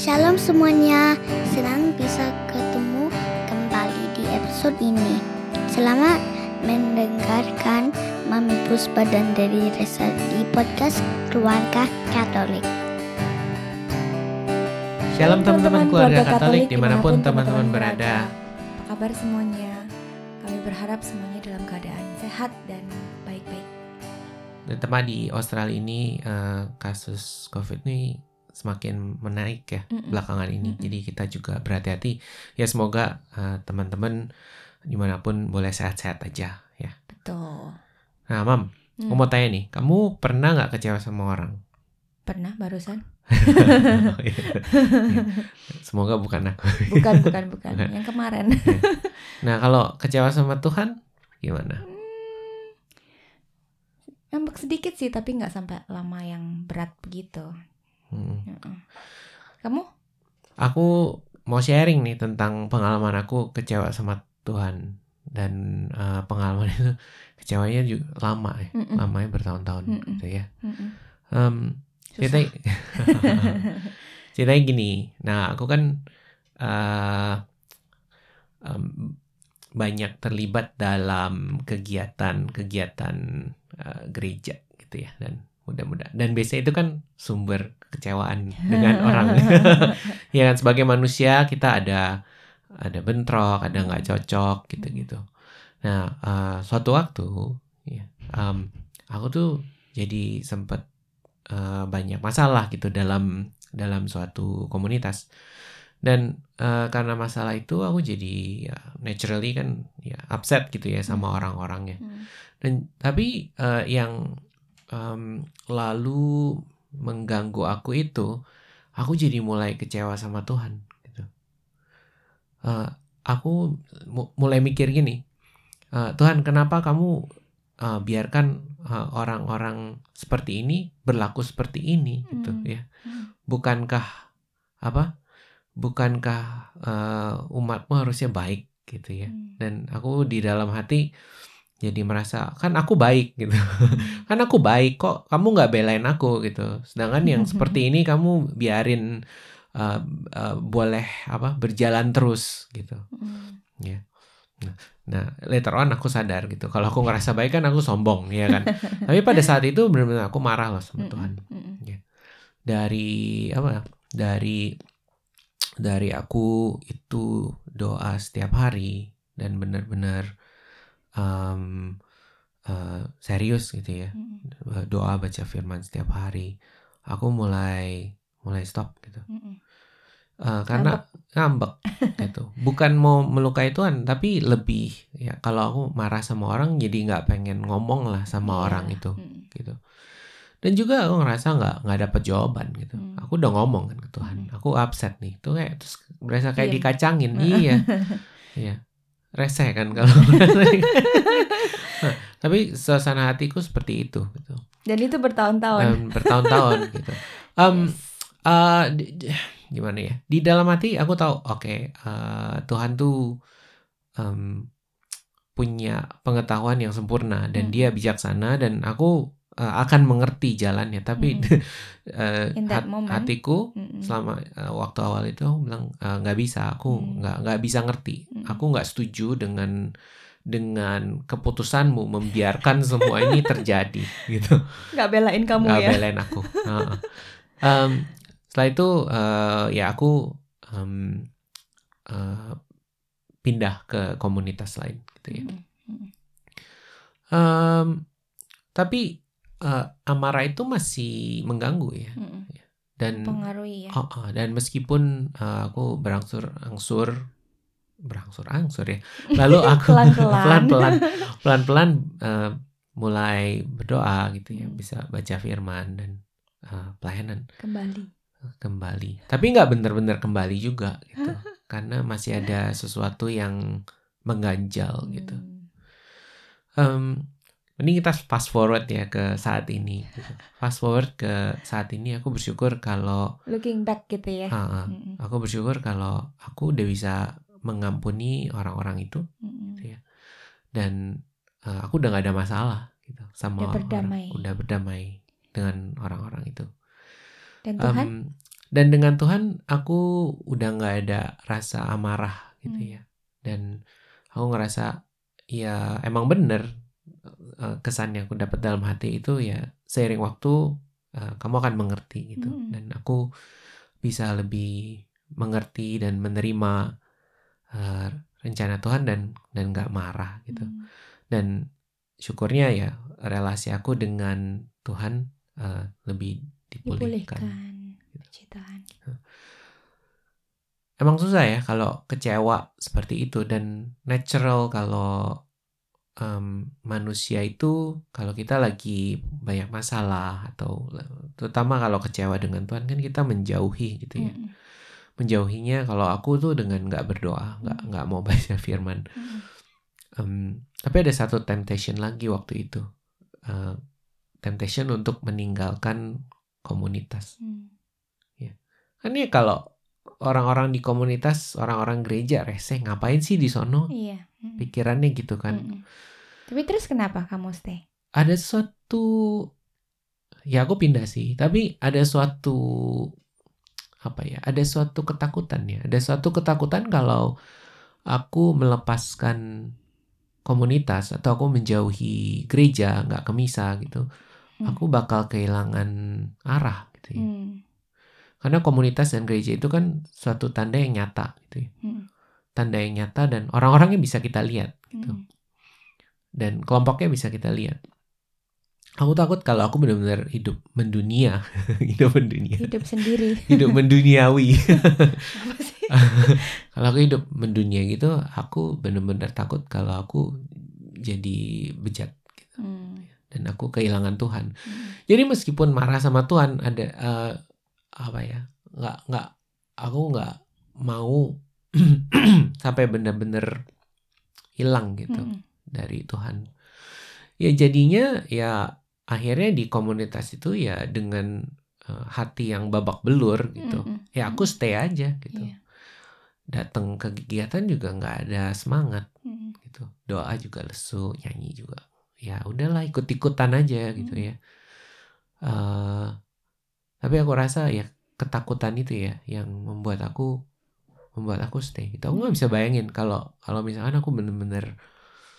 Shalom semuanya, senang bisa ketemu kembali di episode ini. Selamat mendengarkan Mami Puspa dan dari Resa di podcast Keluarga Katolik. Shalom teman-teman keluarga Katolik di mana pun teman-teman berada. Apa kabar semuanya? Kami berharap semuanya dalam keadaan sehat dan baik-baik. Dan teman di Australia ini eh, kasus COVID ini semakin menaik ya Mm-mm. belakangan ini. Mm-mm. Jadi kita juga berhati-hati. Ya semoga eh, teman-teman di mana pun boleh sehat-sehat aja ya. Betul. Nah, Mam, Hmm. aku mau tanya nih, kamu pernah nggak kecewa sama orang? Pernah barusan? Semoga bukan aku. Bukan, bukan, bukan. Bukan. Yang kemarin. Nah, kalau kecewa sama Tuhan gimana? Ngambek sedikit sih, tapi nggak sampai lama yang berat begitu. Hmm. Kamu? Aku mau sharing nih tentang pengalaman aku kecewa sama Tuhan dan eh, pengalaman itu kecewanya juga lama ya, Mm-mm. lamanya bertahun-tahun Mm-mm. gitu ya. Mm-mm. Em, Susah. ceritanya, ceritanya gini. Nah, aku kan eh, em, banyak terlibat dalam kegiatan-kegiatan eh, gereja gitu ya dan mudah-mudahan dan biasanya itu kan sumber kekecewaan dengan orang. Ya kan sebagai manusia kita ada ada bentrok ada nggak cocok gitu-gitu. Nah eh, suatu waktu ya em, aku tuh jadi sempet eh, banyak masalah gitu dalam dalam suatu komunitas. Dan eh, karena masalah itu aku jadi ya, naturally kan ya upset gitu ya sama orang-orangnya. Hmm. dan tapi eh, yang em, lalu mengganggu aku itu, aku jadi mulai kecewa sama Tuhan. Gitu. Eh, aku mu- mulai mikir gini, eh, Tuhan kenapa kamu eh, biarkan orang-orang seperti ini berlaku seperti ini, gitu Hmm. ya? Hmm. Bukankah apa? Bukankah eh, umatmu harusnya baik, gitu ya? Hmm. Dan aku di dalam hati jadi merasa kan aku baik gitu. Kan aku baik kok kamu nggak belain aku gitu. Sedangkan yang seperti ini kamu biarin uh, uh, boleh apa berjalan terus gitu. Hmm. nah later on aku sadar gitu. Kalau aku ngerasa baik kan aku sombong ya kan. Tapi pada saat itu benar-benar aku marah loh sama. Tuhan. Mm-mm. dari apa dari dari aku itu doa setiap hari dan benar-benar um, uh, serius gitu ya. Mm-mm. doa baca firman setiap hari. Aku mulai mulai stop gitu. Mm-mm. Eh, karena ngambek. gitu. Bukan mau melukai Tuhan tapi lebih ya. Kalau aku marah sama orang jadi nggak pengen ngomong lah sama Iya. orang itu gitu. Dan juga aku ngerasa nggak nggak dapet jawaban gitu. Hmm. aku udah ngomong kan ke Tuhan. Hmm. aku upset nih. Tuh kayak terus berasa kayak Diem. dikacangin. Iya. Iya reseh kan kalau Nah, tapi suasana hatiku seperti itu gitu Dan itu bertahun-tahun. Em, bertahun-tahun gitu Em, eh, di- di- gimana ya di dalam hati aku tahu oke eh, Tuhan tuh em, punya pengetahuan yang sempurna dan Hmm. dia bijaksana dan aku eh, akan mengerti jalannya tapi that hat- moment. hatiku Mm-mm. selama eh, waktu awal itu aku bilang nggak bisa aku Hmm. nggak nggak bisa ngerti Hmm. aku nggak setuju dengan dengan keputusanmu membiarkan semua ini terjadi gitu Nggak belain kamu nggak ya. belain aku Heeh. Em, setelah itu eh, ya aku em, eh, pindah ke komunitas lain gitu ya Mm-mm. Em, tapi eh, amarah itu masih mengganggu ya Mm-mm. dan Pengaruhi ya. Oh, oh, dan meskipun uh, aku berangsur-angsur berangsur-angsur ya. Lalu aku Pelan-pelan. pelan-pelan uh, mulai berdoa gitu ya, bisa baca firman dan uh, pelayanan Kembali. kembali. Tapi nggak benar-benar kembali juga gitu. Karena masih ada sesuatu yang mengganjal gitu. Hmm. Em, mending kita fast forward ya ke saat ini. gitu. Fast forward ke saat ini aku bersyukur kalau Looking back gitu ya. Mm-mm. Aku bersyukur kalau aku udah bisa mengampuni orang-orang itu Mm-mm. Iya. dan eh, aku udah gak ada masalah gitu sama Udah orang- berdamai. udah berdamai dengan orang-orang itu. Dan Tuhan? Em, dan dengan Tuhan aku udah nggak ada rasa amarah gitu Hmm. ya dan aku ngerasa ya emang bener eh, kesan yang aku dapat dalam hati itu ya seiring waktu eh, kamu akan mengerti gitu Mm. dan aku bisa lebih mengerti dan menerima eh, rencana Tuhan dan dan nggak marah gitu Hmm. dan syukurnya ya relasi aku dengan Tuhan eh, lebih dipulihkan. Dipulihkan. Puji Tuhan. Emang susah ya kalau kecewa seperti itu dan natural kalau em, manusia itu kalau kita lagi banyak masalah atau terutama kalau kecewa dengan Tuhan kan kita menjauhi gitu ya. Mm-mm. Menjauhinya kalau aku tuh dengan nggak berdoa, nggak nggak mau baca firman. Mm-mm. Em, tapi ada satu temptation lagi waktu itu. Eh, temptation untuk meninggalkan komunitas. Mm. Kan ya kalau orang-orang di komunitas, orang-orang gereja rese, ngapain sih di sono? Iya. Mm-mm. Pikirannya gitu kan. Mm-mm. Tapi terus kenapa kamu stay? Ada suatu ya aku pindah sih, tapi ada suatu apa ya? Ada suatu ketakutan ya. Ada suatu ketakutan kalau aku melepaskan komunitas atau aku menjauhi gereja, nggak ke misa gitu. Hmm. Aku bakal kehilangan arah gitu ya. Mm. Karena komunitas dan gereja itu kan suatu tanda yang nyata gitu ya. Mm. Tanda yang nyata dan orang-orangnya bisa kita lihat gitu. Mm. Dan kelompoknya bisa kita lihat. Aku takut kalau aku benar-benar hidup mendunia, hidup mendunia, Hidup sendiri. hidup menduniawi. Kalau aku hidup mendunia gitu, aku benar-benar takut kalau aku jadi bejat Mm. dan aku kehilangan Tuhan. Mm. Jadi meskipun marah sama Tuhan ada eh, apa ya? nggak nggak aku nggak mau sampai benar-benar hilang gitu Mm. dari Tuhan. Ya jadinya ya akhirnya di komunitas itu ya dengan eh, hati yang babak belur gitu. Mm-mm. Ya aku stay aja gitu. Iya. Datang ke kegiatan juga nggak ada semangat Mm. gitu. Doa juga lesu, nyanyi juga. Ya udahlah ikut-ikutan aja gitu Hmm. ya. Eh, tapi aku rasa ya ketakutan itu ya yang membuat aku membuat aku stay. Gitu. Aku nggak bisa bayangin kalau kalau misalkan aku bener-bener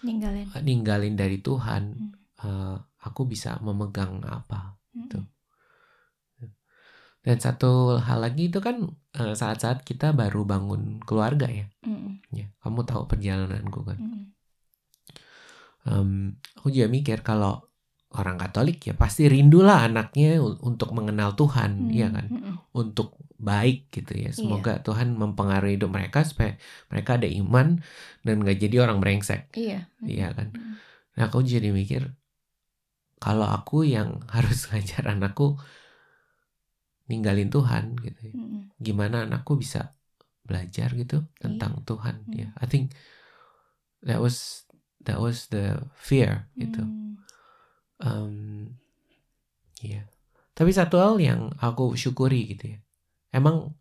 Ninggalin. ninggalin dari Tuhan, Hmm. eh, aku bisa memegang apa. Mm. Gitu. Dan satu hal lagi itu kan eh, saat-saat kita baru bangun keluarga ya. Mm. Ya, kamu tahu perjalananku kan. Mm. Em, aku juga mikir kalau orang Katolik ya pasti rindulah anaknya un- untuk mengenal Tuhan, Mm. iya kan? Mm-mm. Untuk baik gitu ya. Iya. Semoga Tuhan mempengaruhi hidup mereka supaya mereka ada iman dan gak jadi orang brengsek, Iya. iya kan? Mm. Nah aku jadi mikir kalau aku yang harus ngajar anakku ninggalin Tuhan gitu, ya, Mm-mm. gimana anakku bisa belajar gitu tentang Tuhan? Hmm. Ya, I think that was that was the fear gitu. Em, iya. Tapi satu hal yang aku syukuri gitu ya. Emang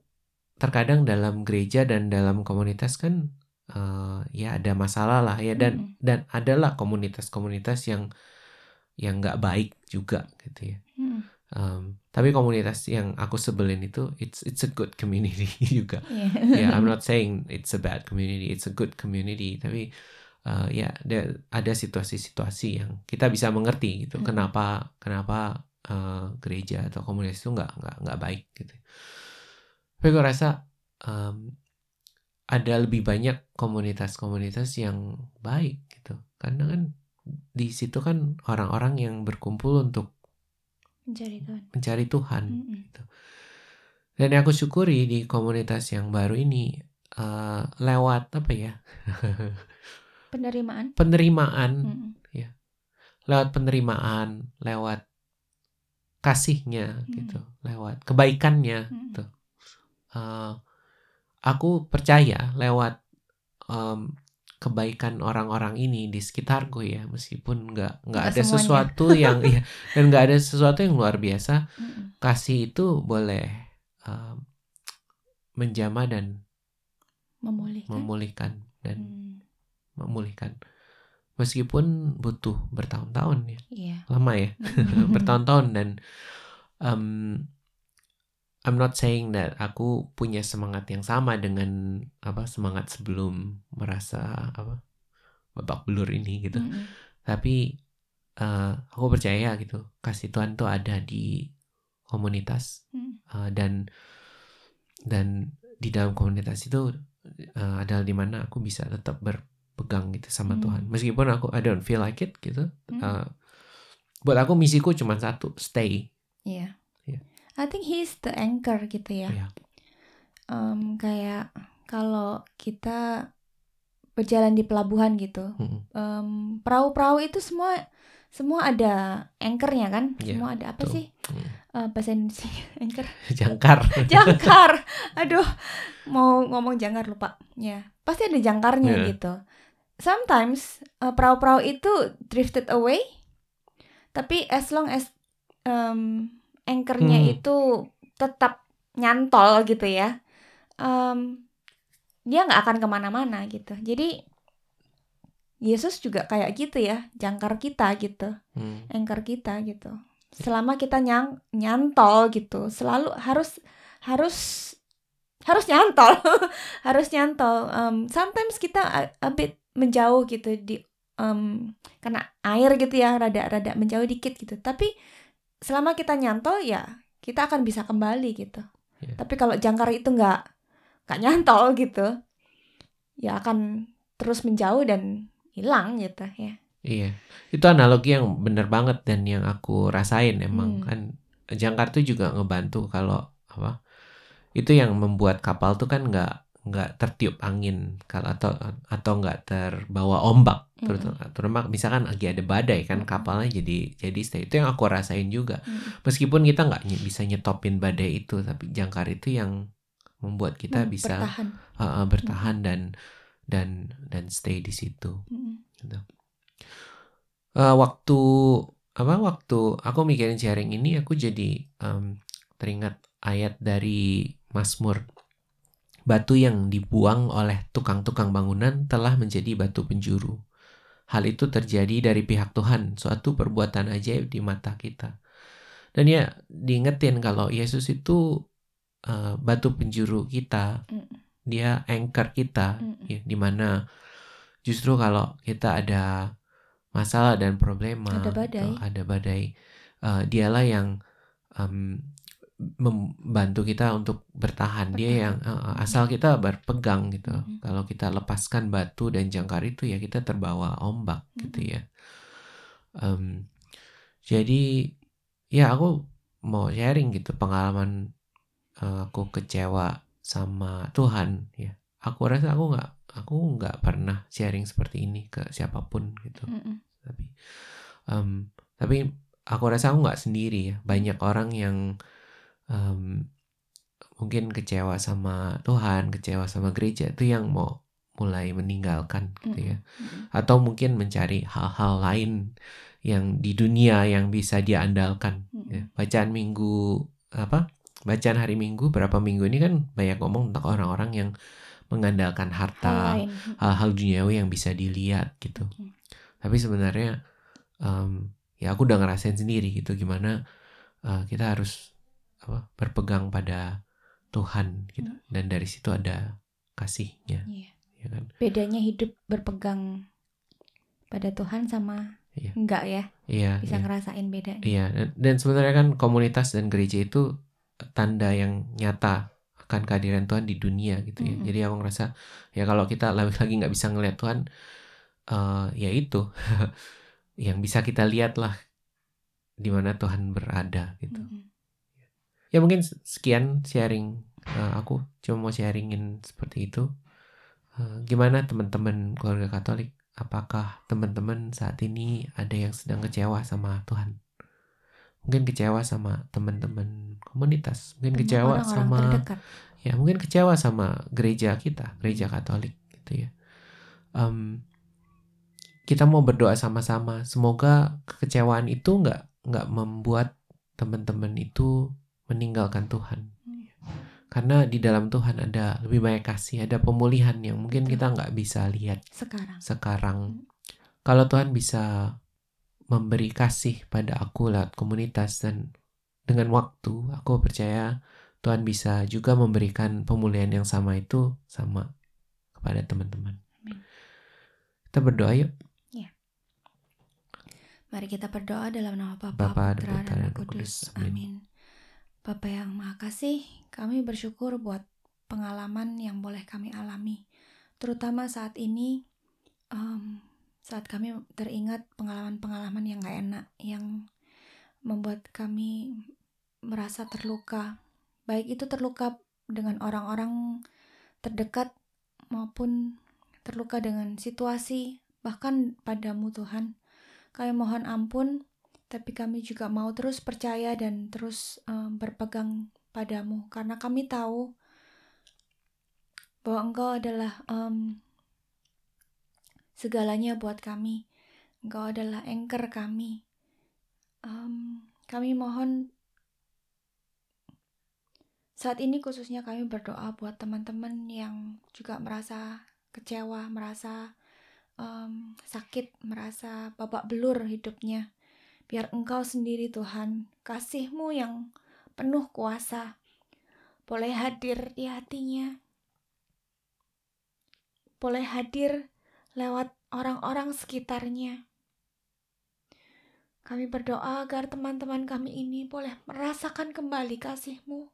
terkadang dalam gereja dan dalam komunitas kan eh, ya ada masalah lah ya dan Mm. dan adalah komunitas-komunitas yang yang nggak baik juga gitu ya. Mm. Em, tapi komunitas yang aku sebelin itu it's it's a good community juga. Iya. Ya, I'm not saying it's a bad community, it's a good community. Tapi uh, ya ada ada situasi-situasi yang kita bisa mengerti gitu. Hmm. Kenapa kenapa uh, gereja atau komunitas itu nggak nggak nggak baik gitu. Tapi gue rasa um, ada lebih banyak komunitas-komunitas yang baik gitu. Karena kan di situ kan orang-orang yang berkumpul untuk Mencari Tuhan. mencari Tuhan. Mm-mm. Dan yang aku syukuri di komunitas yang baru ini eh, lewat apa ya? Penerimaan. penerimaan, Mm-mm. lewat penerimaan, lewat kasihnya Hmm. gitu, lewat kebaikannya Mm-mm. gitu. Eh, aku percaya lewat em, kebaikan orang-orang ini di sekitarku ya, meskipun nggak nggak ada semuanya. sesuatu yang ya, dan nggak ada sesuatu yang luar biasa, Mm-mm. kasih itu boleh em, menjamah dan Memulihkan. memulihkan dan Mm. Memulihkan meskipun butuh bertahun-tahun ya Iya. lama ya bertahun-tahun dan em, I'm not saying that aku punya semangat yang sama dengan apa semangat sebelum merasa apa babak belur ini gitu. Mm-mm. Tapi eh, aku percaya gitu kasih Tuhan tuh ada di komunitas Mm. eh, dan dan di dalam komunitas itu eh, adalah di mana aku bisa tetap berpegang gitu sama Hmm. Tuhan meskipun aku I don't feel like it gitu. Hmm. eh, buat aku misiku cuma satu stay. Iya. Iya. I think he's the anchor gitu ya. Iya. Em, kayak kalau kita berjalan di pelabuhan gitu, Mm-mm. em, perahu-perahu itu semua semua ada anchornya kan? Iya, semua ada apa betul. sih Mm. Eh, bahasa Indonesia anchor? Jangkar. jangkar. Aduh, mau ngomong jangkar lupa. Ya, pasti ada jangkarnya Iya. gitu. Sometimes eh, perahu-perahu itu drifted away, tapi as long as em, anchornya Hmm. itu tetap nyantol gitu ya, em, dia nggak akan ke mana-mana gitu. Jadi Yesus juga kayak gitu ya, jangkar kita gitu Mm. anchor kita gitu. Selama kita nyang nyantol gitu, selalu harus harus harus nyantol, harus nyantol. Um, sometimes kita a, a bit menjauh gitu di um, kena air gitu ya, rada-rada menjauh dikit gitu. Tapi selama kita nyantol ya kita akan bisa kembali gitu. Iya. Tapi kalau jangkar itu nggak nggak nyantol gitu, ya akan terus menjauh dan hilang gitu ya. Iya, itu analogi yang bener banget dan yang aku rasain emang Hmm. kan jangkar tuh juga ngebantu kalau apa itu yang membuat kapal tuh kan nggak nggak tertiup angin kalau atau atau nggak terbawa ombak Mm-mm. terutama, misalkan lagi ada badai kan kapalnya jadi jadi stay itu yang aku rasain juga Mm. meskipun kita nggak ny- bisa nyetopin badai itu tapi jangkar itu yang membuat kita Hmm, bisa bertahan. uh, uh, bertahan dan dan dan stay di situ Mm. Eh, waktu apa waktu aku mikirin sharing ini aku jadi em, teringat ayat dari Mazmur batu yang dibuang oleh tukang-tukang bangunan telah menjadi batu penjuru hal itu terjadi dari pihak Tuhan suatu perbuatan ajaib di mata kita dan ya diingetin kalau Yesus itu eh, batu penjuru kita Mm. dia anchor kita Mm. ya, di mana justru kalau kita ada masalah dan problema Ada badai. atau ada badai eh, dialah yang em, membantu kita untuk bertahan. Dia yang eh, asal kita berpegang gitu. Mhm. kalau kita lepaskan batu dan jangkar itu ya kita terbawa ombak gitu Mhm. ya. Em, jadi ya aku mau sharing gitu pengalaman eh, aku kecewa sama Tuhan ya. Aku rasa aku nggak aku nggak pernah sharing seperti ini ke siapa pun gitu. Mm-mm. tapi em, tapi aku rasa aku nggak sendiri ya. Banyak orang yang em, mungkin kecewa sama Tuhan kecewa sama gereja itu yang mau mulai meninggalkan gitu ya. Atau mungkin mencari hal-hal lain yang di dunia yang bisa dia andalkan ya. bacaan minggu apa bacaan hari minggu berapa minggu ini kan banyak ngomong tentang orang-orang yang mengandalkan harta hal-hal duniawi yang bisa dilihat gitu. Tapi sebenarnya em, ya aku udah ngerasain sendiri gitu gimana eh, kita harus apa berpegang pada Tuhan gitu Hmm. dan dari situ ada kasihnya Iya. ya kan. Bedanya hidup berpegang pada Tuhan sama Iya. enggak ya? Iya. Bisa iya. ngerasain bedanya. Iya, dan, dan sebenarnya kan komunitas dan gereja itu tanda yang nyata akan kehadiran Tuhan di dunia gitu ya. Mm-mm. Jadi aku ngerasa ya kalau kita lagi nggak bisa ngeliat Tuhan, eh ya itu yang bisa kita lihat lah di mana Tuhan berada gitu. Mm-mm. Ya mungkin sekian sharing eh, aku cuma mau sharingin seperti itu. Eh, gimana teman-teman keluarga Katolik? Apakah teman-teman saat ini ada yang sedang kecewa sama Tuhan? Mungkin kecewa sama teman-teman komunitas, mungkin Sama kecewa orang-orang sama terdekat. ya mungkin kecewa sama gereja kita, gereja Katolik gitu ya. Em, kita mau berdoa sama-sama, semoga kekecewaan itu nggak nggak membuat teman-teman itu meninggalkan Tuhan. Karena di dalam Tuhan ada lebih banyak kasih, ada pemulihan yang mungkin kita nggak bisa lihat Sekarang. sekarang. Kalau Tuhan bisa memberi kasih pada aku lewat komunitas dan dengan waktu, aku percaya Tuhan bisa juga memberikan pemulihan yang sama itu sama kepada teman-teman. Kita berdoa yuk. Mari kita berdoa dalam nama Bapa, Putra, dan Roh. Kudus. Amin. Amin. Bapa yang Maha Kasih, kami bersyukur buat pengalaman yang boleh kami alami, terutama saat ini, em, saat kami teringat pengalaman-pengalaman yang gak enak, yang membuat kami merasa terluka, baik itu terluka dengan orang-orang terdekat maupun terluka dengan situasi, bahkan padamu Tuhan. Kami mohon ampun, tapi kami juga mau terus percaya dan terus em, berpegang padamu, karena kami tahu bahwa Engkau adalah em, segalanya buat kami. Engkau adalah anchor kami. Em, kami mohon saat ini khususnya kami berdoa buat teman-teman yang juga merasa kecewa, merasa em, sakit, merasa babak belur hidupnya. Biar Engkau sendiri Tuhan, kasih-Mu yang penuh kuasa, boleh hadir di hatinya, boleh hadir lewat orang-orang sekitarnya. Kami berdoa agar teman-teman kami ini boleh merasakan kembali kasih-Mu,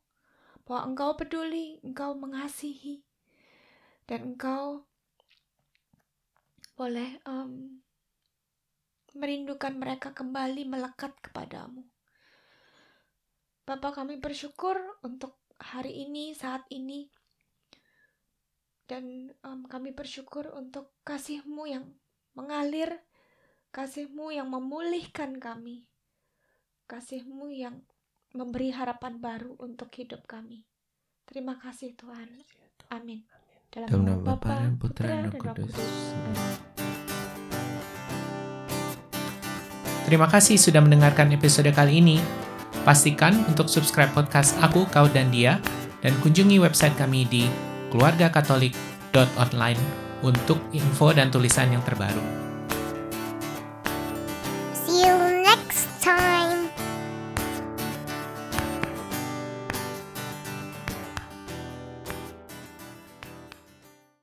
bahwa Engkau peduli, Engkau mengasihi, dan Engkau boleh em, merindukan mereka kembali melekat kepadamu. Bapak kami bersyukur untuk hari ini, saat ini, dan em, kami bersyukur untuk kasih-Mu yang mengalir, kasih-Mu yang memulihkan kami, kasih-Mu yang memberi harapan baru untuk hidup kami. Terima kasih Tuhan. Amin. Dalam nama Bapa Putra dan Roh. Kudus. Amin. Terima kasih sudah mendengarkan episode kali ini. Pastikan untuk subscribe podcast Aku, Kau, dan Dia, dan kunjungi website kami di keluargakatolik.online untuk info dan tulisan yang terbaru.